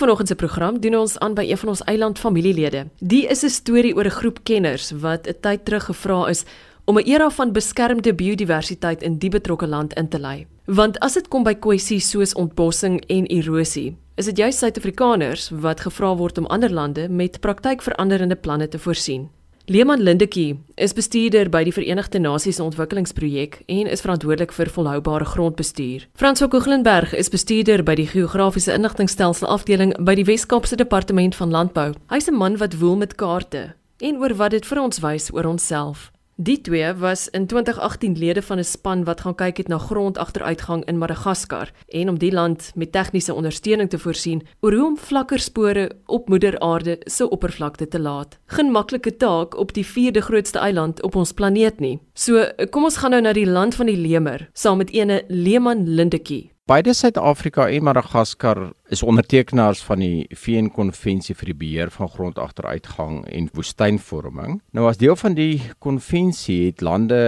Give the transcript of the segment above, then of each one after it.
vanoggend se program doen ons aan by een van ons eiland familielede. Die is 'n storie oor 'n groep kenners wat 'n tyd terug gevra is om 'n era van beskermde biodiversiteit in die betrokke land in te lei. Want as dit kom by kwessies soos ontbossing en erosie, is dit juist Suid-Afrikaners wat gevra word om ander lande met praktykveranderende planne te voorsien. Leeman Lindekie is bestuurder by die Verenigde Nasies Ontwikkelingsprojek en is verantwoordelik vir volhoubare grondbestuur. Frans Koeglenberg is bestuurder by die Geografiese Inligtingstelsel afdeling by die Wes-Kaapse Departement van Landbou. Hy's 'n man wat woel met kaarte en oor wat dit vir ons wys oor onsself. Die twee was in 2018 lede van 'n span wat gaan kyk het na grondagteruitgang in Madagaskar en om die land met tegniese ondersteuning te voorsien oor hoe om vlakker spore op moeder aarde se oppervlakte te laat. Geen maklike taak op die vierde grootste eiland op ons planeet nie. So, kom ons gaan nou na die land van die lemer saam met ene Leeman Lindetjie. Beide Suid-Afrika en Madagaskar is ondertekenaars van die VN-konvensie vir die beheer van grondagteruitgang en woestynvorming. Nou as deel van die konvensie het lande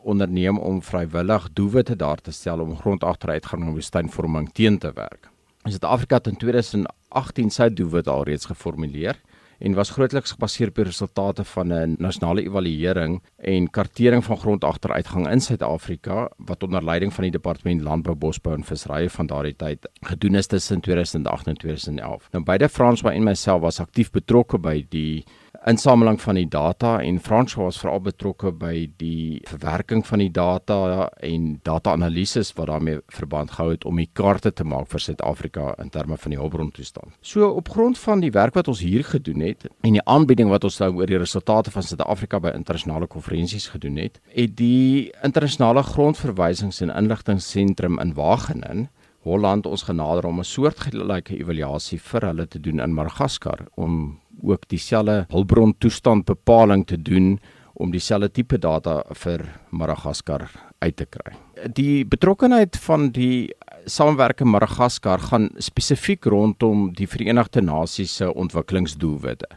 onderneem om vrywillig doelwitte daar te stel om grondagteruitgang en woestynvorming teen te werk. Suid-Afrika het in 2018 sy doelwit alreeds geformuleer en was grootliks gebaseer op die resultate van 'n nasionale evaluering en kartering van grondagteruitgang in Suid-Afrika wat onder leiding van die Departement Landbou, Bosbou en Visserye van daardie tyd gedoen is tussen 2008 en 2011. Nou beide Frans en myself was aktief betrokke by die insameling van die data en François was veral betrokke by die verwerking van die data en data-analises wat daarmee verband gehou het om die kaarte te maak vir Suid-Afrika in terme van die hulpbrontoestand. So op grond van die werk wat ons hier gedoen het en die aanbieding wat ons nou oor die resultate van Suid-Afrika by internasionale konferensies gedoen het, het die internasionale grondverwysings en inligtingseentrum in Wageningen Holland ons genader om 'n soortgelyke evaluasie vir hulle te doen in Madagaskar om ook dieselfde hulpbron toestand bepaling te doen om dieselfde tipe data vir Madagaskar uit te kry. Die betrokkenheid van die samewerking Madagaskar gaan spesifiek rondom die Verenigde Nasies se ontwikkelingsdoelwitte.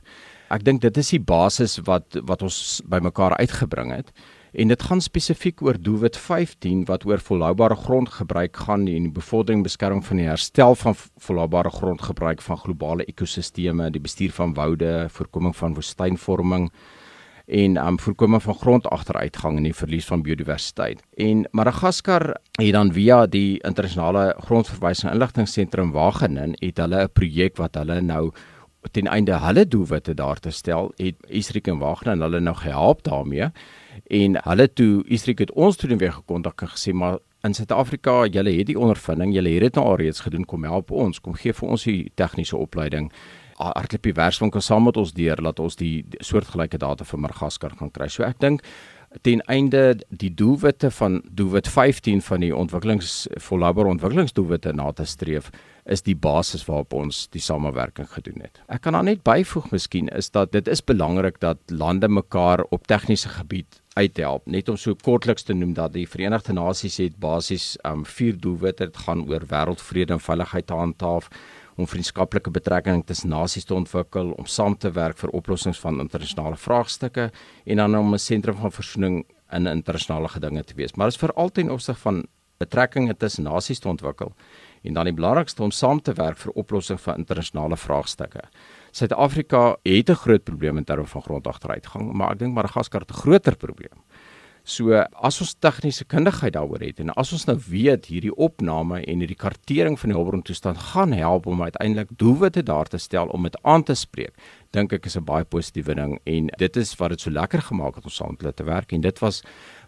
Ek dink dit is die basis wat wat ons bymekaar uitgebring het en dit gaan spesifiek oor doelwit 15 wat oor volhoubare grondgebruik gaan en die bevordering beskerming van die herstel van volhoubare grondgebruik van globale ekosisteme, die bestuur van woude, voorkoming van woestynvorming en um voorkoming van grondagteruitgang en die verlies van biodiversiteit. En Madagaskar het dan via die internasionale grondverwysing inligtingseentrum Wageningen het hulle 'n projek wat hulle nou ten einde hulle doelwitte daar te stel, het Esrik en Wageningen hulle nou gehelp daarmee en hulle toe Isrik het ons toe weer gekontak en gesê maar in Suid-Afrika julle het die ondervinding julle het dit nou alreeds gedoen kom help ons kom gee vir ons die tegniese opleiding. Hardloop die werkswinkel saam met ons deur laat ons die soortgelyke data vir Margaskar kan kry. So ek dink ten einde die doelwitte van doelwit 15 van die ontwikkelings volhoubare ontwikkelingsdoelwitte na te streef is die basis waarop ons die samewerking gedoen het. Ek kan dan net byvoeg miskien is dat dit is belangrik dat lande mekaar op tegniese gebied uithelp. Net om so kortliks te noem dat die Verenigde Nasies het basies um vier doelwitte. Dit gaan oor wêreldvrede en veiligheid handhaaf, om vriendskaplike betrekkinge tussen nasies te ontwikkel, om saam te werk vir oplossings van internasionale vraagstukke en dan om 'n sentrum van versoening in internasionale gedinge te wees. Maar dit is veral ten opsigte van betrekkinge tussen nasies te ontwikkel en dan die belangrikste om saam te werk vir oplossing van internasionale vraagstukke. Suid-Afrika het 'n groot probleem in terme van grondagteruitgang, maar ek dink Madagaskar het 'n groter probleem. So as ons tegniese kundigheid daaroor het en as ons nou weet hierdie opname en hierdie kartering van die hulpbrontoestand gaan help om uiteindelik doelwitte daar te stel om dit aan te spreek, dink ek is 'n baie positiewe ding en dit is wat dit so lekker gemaak het om saam te werk en dit was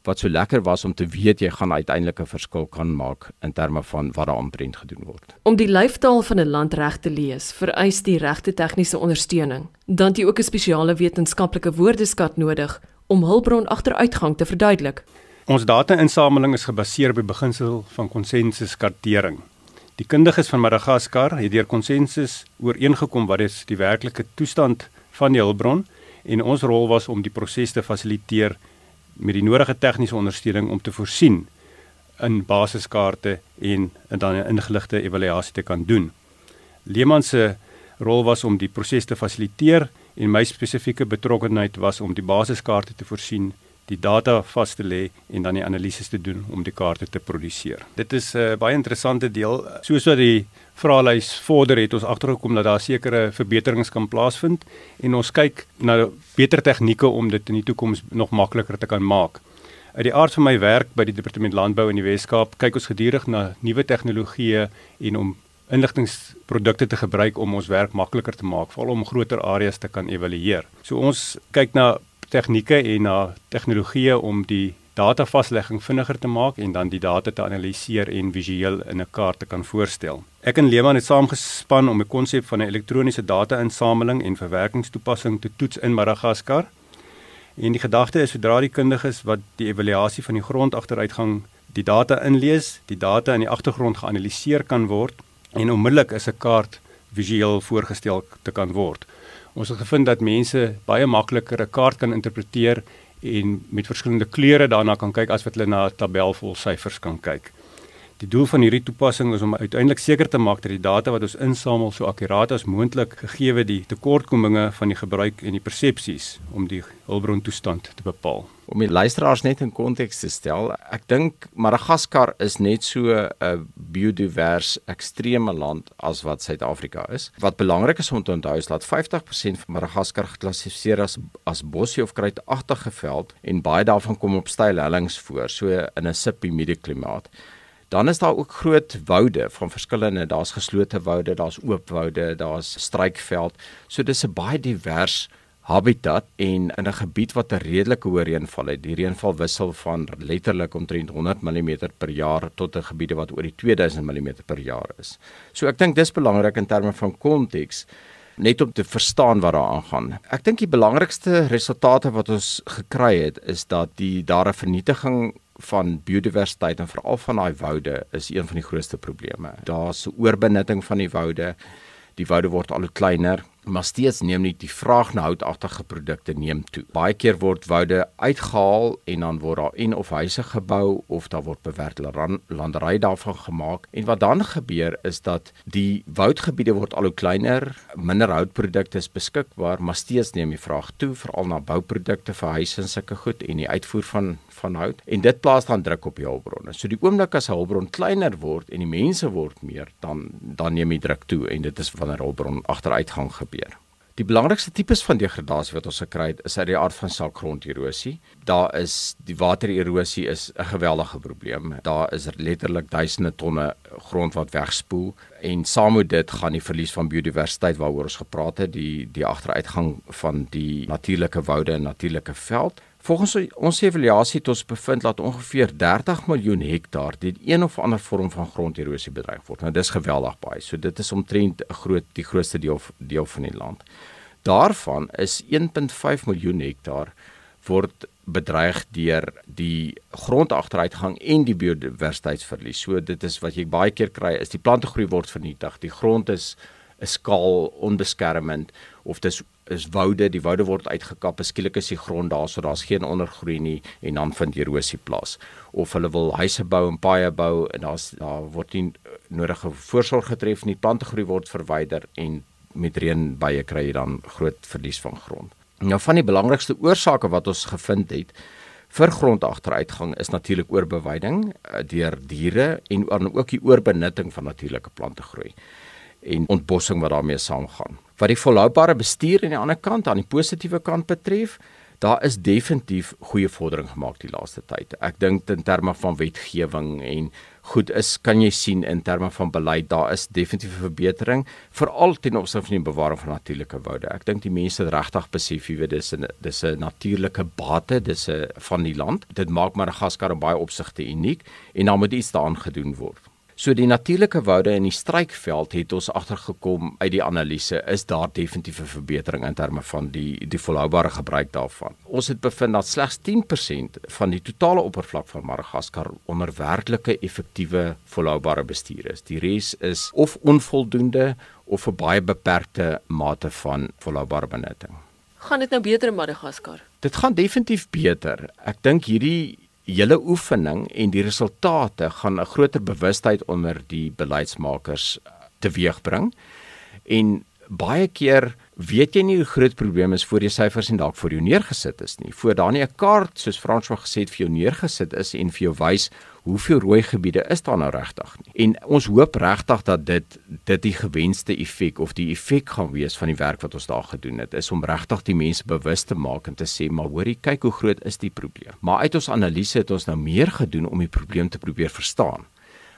wat so lekker was om te weet jy gaan uiteindelik 'n verskil kan maak in terme van wat daar omtrent gedoen word. Om die lyfstaal van 'n land reg te lees, vereis die regte tegniese ondersteuning. Dan het jy ook 'n spesiale wetenskaplike woordeskat nodig om hulpbron agteruitgang te verduidelik. Ons data-insameling is gebaseer op die beginsel van konsensuskartering. Die kundiges van Madagaskar het deur konsensus ooreengekom wat is die werklike toestand van die hulpbron en ons rol was om die proses te fasiliteer met die nodige tegniese ondersteuning om te voorsien in basiskaarte en dan 'n ingeligte evaluasie te kan doen. Leeman se rol was om die proses te fasiliteer en my spesifieke betrokkenheid was om die basiskaarte te voorsien, die data vas te lê en dan die analises te doen om die kaarte te produseer. Dit is 'n uh, baie interessante deel. Soos wat die vraelys vorder het ons agtergekom dat daar sekere verbeterings kan plaasvind en ons kyk na beter tegnieke om dit in die toekoms nog makliker te kan maak. Uit die aard van my werk by die Departement Landbou in die Wes-Kaap kyk ons gedurig na nuwe tegnologieë en om inligtingprodukte te gebruik om ons werk makliker te maak, veral om groter areas te kan evalueer. So ons kyk na tegnieke en na tegnologieë om die datavaslegging vinniger te maak en dan die data te analiseer en visueel in 'n kaart te kan voorstel. Ek en Leeman het saamgespan om 'n konsep van 'n elektroniese data-insameling en verwerkingstoepassing te toets in Madagaskar. En die gedagte is sodra die kundiges wat die evaluasie van die grondagteruitgang die data inlees, die data in die agtergrond geanaliseer kan word en onmiddellik is 'n kaart visueel voorgestel te kan word. Ons het gevind dat mense baie makliker 'n kaart kan interpreteer en met verskillende kleure daarna kan kyk as wat hulle na 'n tabel vol syfers kan kyk. Die doel van hierdie toepassing is om uiteindelik seker te maak dat die data wat ons insamel so akkuraat as moontlik gegee die tekortkominge van die gebruik en die persepsies om die hulpbron toestand te bepaal om die luisteraars net in konteks te stel, ek dink Madagaskar is net so 'n biodivers ekstreme land as wat Suid-Afrika is. Wat belangrik is om te onthou is dat 50% van Madagaskar geklassifiseer as as bosie of kruitagtige veld en baie daarvan kom op steil hellings voor, so in 'n subhumide klimaat. Dan is daar ook groot woude van verskillende, daar's geslote woude, daar's oop woude, daar's struikveld. So dis 'n baie divers habitat en in 'n gebied wat 'n redelike hoë reënval het. Die reënval wissel van letterlik omtrent 100 mm per jaar tot 'n gebiede wat oor die 2000 mm per jaar is. So ek dink dis belangrik in terme van konteks net om te verstaan wat daar aangaan. Ek dink die belangrikste resultate wat ons gekry het is dat die daar 'n vernietiging van biodiversiteit en veral van daai woude is een van die grootste probleme. Daar's 'n oorbenutting van die woude. Die woude word al kleiner maar steeds neem nie die vraag na houtagtige produkte neem toe. Baie keer word woude uitgehaal en dan word daar en of huise gebou of daar word bewerkte landery daarvan gemaak en wat dan gebeur is dat die woudgebiede word al hoe kleiner, minder houtprodukte is beskikbaar, maar steeds neem die vraag toe veral na bouprodukte vir huise en sulke goed en die uitvoer van van hout en dit plaas dan druk op die hulpbronne. So die oomblik as 'n hulpbron kleiner word en die mense word meer, dan dan neem die druk toe en dit is wanneer hulpbron agteruitgang gebeur. Die belangrikste tipes van degradasie wat ons gekry het, is uit die aard van saak gronderosie. Daar is die watererosie is 'n geweldige probleem. Daar is letterlik duisende tonne grond wat wegspoel en saam met dit gaan die verlies van biodiversiteit waaroor ons gepraat het, die die agteruitgang van die natuurlike woude en natuurlike veld Volgens ons evaluasie het ons bevind dat ongeveer 30 miljoen hektaar deur een of ander vorm van gronderosie bedreig word. Nou dis geweldig baie. So dit is omtrent 'n groot die grootste deel deel van die land. Daarvan is 1.5 miljoen hektaar word bedreig deur die grondagteruitgang en die biodiversiteitsverlies. So dit is wat jy baie keer kry is die plante groei word vernietig. Die grond is 'n skaal onbeskermend of dis is woude, die woude word uitgekap, skielik is die grond daar so daar's geen ondergroei nie en dan vind erosie plaas. Of hulle wil huise bou en paaie bou en daar's daar word nie nodige voorsorg getref nie, plante groei word verwyder en met reën baie kry jy dan groot verlies van grond. Nou van die belangrikste oorsake wat ons gevind het vir grondagteruitgang is natuurlik oorbeweiding eh, deur diere en ook die oorbenutting van natuurlike plante groei en ontbossing wat daarmee saamgaan wat die volhoubare bestuur aan die ander kant aan die positiewe kant betref, daar is definitief goeie vordering gemaak die laaste tyd. Ek dink in terme van wetgewing en goed is kan jy sien in terme van beleid daar is definitief 'n verbetering veral ten opsigte van die bewaring van natuurlike woude. Ek dink die mense regtig besef wie dit is 'n dis 'n natuurlike bate, dis 'n van die land. Dit maak Madagaskar in baie opsigte uniek en daar moet iets daaraan gedoen word. So die natuurlike woude in die struikveld het ons agtergekom uit die analise is daar definitief 'n verbetering in terme van die die volhoubare gebruik daarvan. Ons het bevind dat slegs 10% van die totale oppervlak van Madagaskar onder werklike effektiewe volhoubare bestuur is. Die res is of onvoldoende of 'n baie beperkte mate van volhoubare benutting. Gaan dit nou beter in Madagaskar? Dit gaan definitief beter. Ek dink hierdie julle oefening en die resultate gaan 'n groter bewustheid onder die beleidsmakers teweegbring. En baie keer weet jy nie hoe groot probleem is voor jy syfers en dalk voor jou neergesit is nie. Voor daar nie 'n kaart soos François gesê het vir jou neergesit is en vir jou wys hoeveel rooi gebiede is daar nou regtig nie. En ons hoop regtig dat dit dit die gewenste effek of die effek gaan wees van die werk wat ons daar gedoen het is om regtig die mense bewus te maak en te sê maar hoorie kyk hoe groot is die probleem. Maar uit ons analise het ons nou meer gedoen om die probleem te probeer verstaan.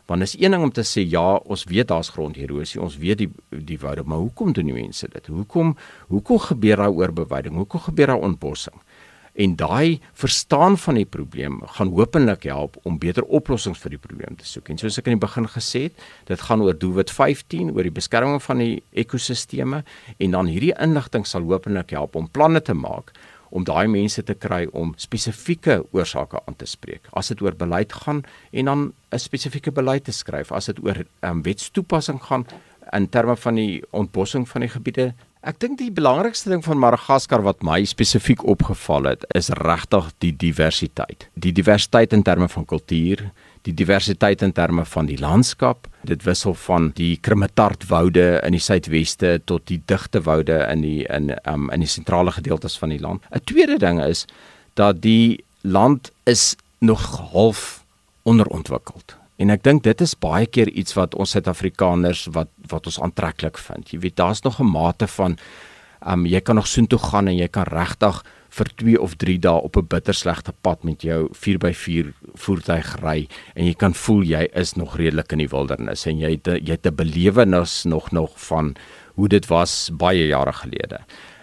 Want is een ding om te sê ja, ons weet daar's gronderosie, ons weet die die woude, maar hoekom doen die mense dit? Hoekom hoekom gebeur daar oorbeweiding? Hoekom gebeur daar ontbossing? En daai verstaan van die probleem gaan hopelik help om beter oplossings vir die probleem te soek. En soos ek in die begin gesê het, dit gaan oor doelwit 15 oor die beskerming van die ekosisteme en dan hierdie inligting sal hopelik help om planne te maak om daai mense te kry om spesifieke oorsake aan te spreek. As dit oor beleid gaan en dan 'n spesifieke beleid te skryf, as dit oor um, wetstoepassing gaan in terme van die ontbossing van die gebiede. Ek dink die belangrikste ding van Madagaskar wat my spesifiek opgeval het, is regtig die diversiteit. Die diversiteit in terme van kultuur, die diversiteit in terme van die landskap. Dit wissel van die Krimitartwoude in die suidweste tot die digte woude in die in um, in die sentrale gedeeltes van die land. 'n Tweede ding is dat die land is nog half onderontwikkeld. En ek dink dit is baie keer iets wat ons Suid-Afrikaners wat wat ons aantreklik vind. Jy weet, daar's nog 'n mate van um jy kan nog soontoe gaan en jy kan regtig vir 2 of 3 dae op 'n bitterslegte pad met jou 4x4 voertuig ry en jy kan voel jy is nog redelik in die wildernis en jy het jy het 'n belewenis nog nog van hoe dit was baie jare gelede.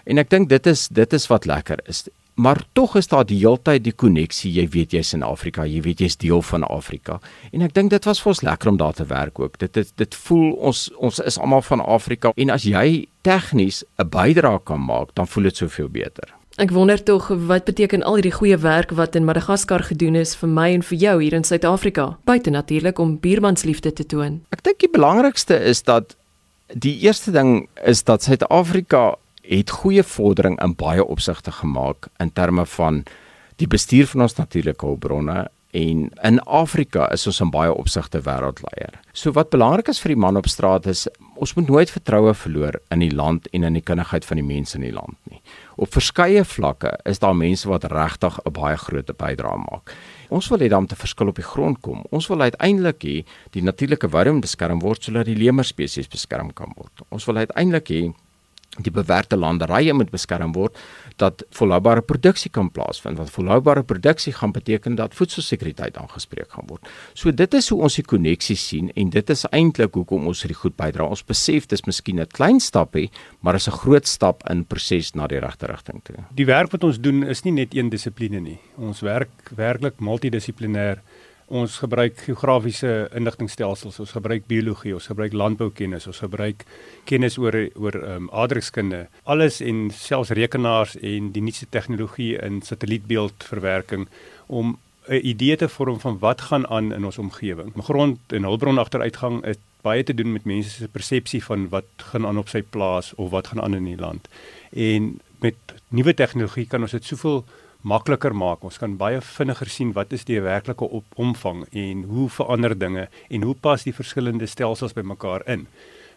En ek dink dit is dit is wat lekker is. Maar tog is daar die heeltyd die koneksie. Jy weet jy's in Afrika, jy weet jy's deel van Afrika. En ek dink dit was vir ons lekker om daar te werk ook. Dit dit dit voel ons ons is almal van Afrika en as jy tegnies 'n bydrae kan maak, dan voel dit soveel beter. Ek wonder tog wat beteken al hierdie goeie werk wat in Madagaskar gedoen is vir my en vir jou hier in Suid-Afrika, buite natuurlik om buurmansliefde te toon. Ek dink die belangrikste is dat die eerste ding is dat Suid-Afrika het goeie vordering in baie opsigte gemaak in terme van die bestuur van ons natuurlike hulpbronne en in Afrika is ons in baie opsigte wêreldleier. So wat belangrik is vir die man op straat is ons moet nooit vertroue verloor in die land en in die kundigheid van die mense in die land nie. Op verskeie vlakke is daar mense wat regtig 'n baie groot bydrae maak. Ons wil hê dan te verskil op die grond kom. Ons wil uiteindelik hê die natuurlike woude beskerm word sodat die leemspesies beskerm kan word. Ons wil uiteindelik hê die bewerkte landerye moet beskerm word dat volhoubare produksie kan plaasvind want volhoubare produksie gaan beteken dat voedselsekuriteit aangespreek gaan word. So dit is hoe ons die koneksie sien en dit is eintlik hoekom ons hierdie goed bydra. Ons besef dis miskien 'n klein stapie, maar is 'n groot stap in proses na die regte rigting toe. Die werk wat ons doen is nie net een dissipline nie. Ons werk werklik multidissiplinêr ons gebruik geografiese inligtingstelsels, ons gebruik biologie, ons gebruik landboukennis, ons gebruik kennis oor oor ehm um, aardrykskunde, alles en selfs rekenaars en die nuutste tegnologie in satellietbeeldverwerking om 'n idee te vorm van wat gaan aan in ons omgewing. Grond en hulpbron agteruitgang het baie te doen met mense se persepsie van wat gaan aan op sy plaas of wat gaan aan in die land. En met nuwe tegnologie kan ons dit soveel makliker maak. Ons kan baie vinniger sien wat is die werklike omvang en hoe verander dinge en hoe pas die verskillende stelsels bymekaar in.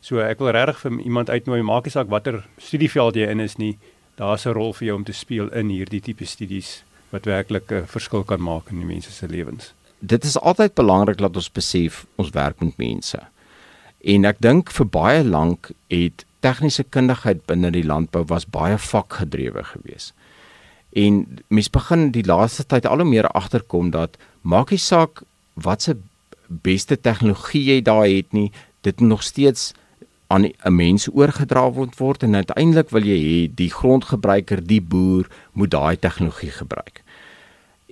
So ek wil regtig vir iemand uitnooi, maak nie saak watter studieveld jy in is nie, daar's 'n rol vir jou om te speel in hierdie tipe studies wat werklik 'n verskil kan maak in die mense se lewens. Dit is altyd belangrik dat ons besef ons werk met mense. En ek dink vir baie lank het tegniese kundigheid binne die landbou was baie vakgedrewe geweest. En mens begin die laaste tyd al hoe meer agterkom dat maak nie saak wat se beste tegnologie jy daar het nie, dit nog steeds aan 'n mens oorgedra word en uiteindelik wil jy hê die grondgebruiker, die boer moet daai tegnologie gebruik.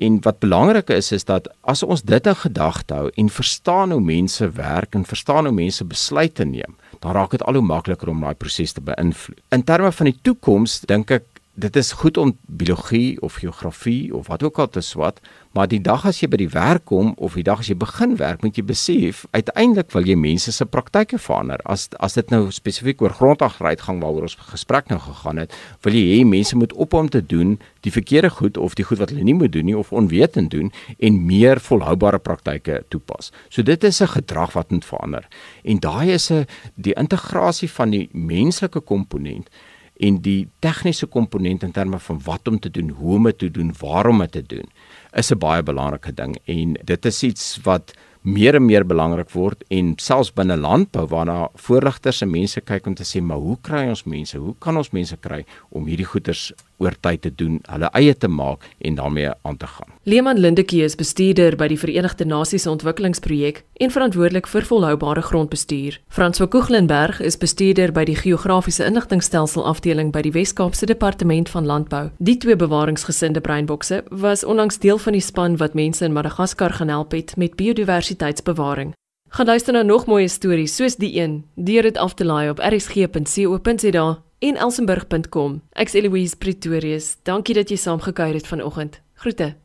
En wat belangrik is is dat as ons dit in gedagte hou en verstaan hoe mense werk en verstaan hoe mense besluite neem, dan raak dit al hoe makliker om daai proses te beïnvloed. In terme van die toekoms dink ek dit is goed om biologie of geografie of wat ook al te swat, maar die dag as jy by die werk kom of die dag as jy begin werk, moet jy besef uiteindelik wil jy mense se praktyke verander. As as dit nou spesifiek oor grondagrytgang waaroor ons gesprek nou gegaan het, wil jy hê mense moet ophou om te doen die verkeerde goed of die goed wat hulle nie moet doen nie of onwetend doen en meer volhoubare praktyke toepas. So dit is 'n gedrag wat moet verander. En daai is 'n die integrasie van die menslike komponent en die tegniese komponent in terme van wat om te doen, hoe om dit te doen, waarom om dit te doen, is 'n baie belangrike ding. En dit is iets wat meer en meer belangrik word en selfs binne landbou waarna voorligters en mense kyk om te sê maar hoe kry ons mense hoe kan ons mense kry om hierdie goeders oor tyd te doen hulle eie te maak en daarmee aan te gaan. Leeman Lindekie is bestuurder by die Verenigde Nasies Ontwikkelingsprojek en verantwoordelik vir volhoubare grondbestuur. Frans van Koeglenberg is bestuurder by die Geografiese Inligtingstelsel afdeling by die Wes-Kaapse Departement van Landbou. Die twee bewaringsgesinde breinbokse was onlangs deel van die span wat mense in Madagaskar gaan help het met biodiversiteitsbewaring. Gaan luister na nog mooi stories soos die een deur dit af te laai op rsg.co.za en elsenburg.com. Ek's Eloise Pretorius. Dankie dat jy saamgekuier het vanoggend. Groete.